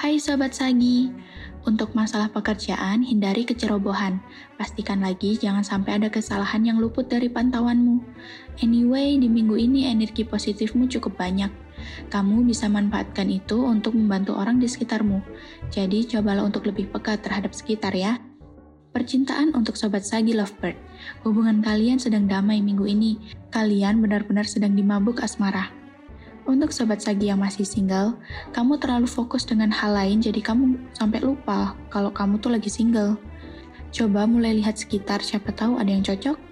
Hai Sobat Sagi, untuk masalah pekerjaan hindari kecerobohan. Pastikan lagi jangan sampai ada kesalahan yang luput dari pantauanmu. Anyway, di minggu ini energi positifmu cukup banyak. Kamu bisa manfaatkan itu untuk membantu orang di sekitarmu. Jadi cobalah untuk lebih peka terhadap sekitar ya. Percintaan untuk Sobat Sagi Lovebird. Hubungan kalian sedang damai minggu ini. Kalian benar-benar sedang dimabuk asmara. Untuk sobat sagi yang masih single, kamu terlalu fokus dengan hal lain jadi kamu sampai lupa kalau kamu tuh lagi single. Coba mulai lihat sekitar, siapa tahu ada yang cocok.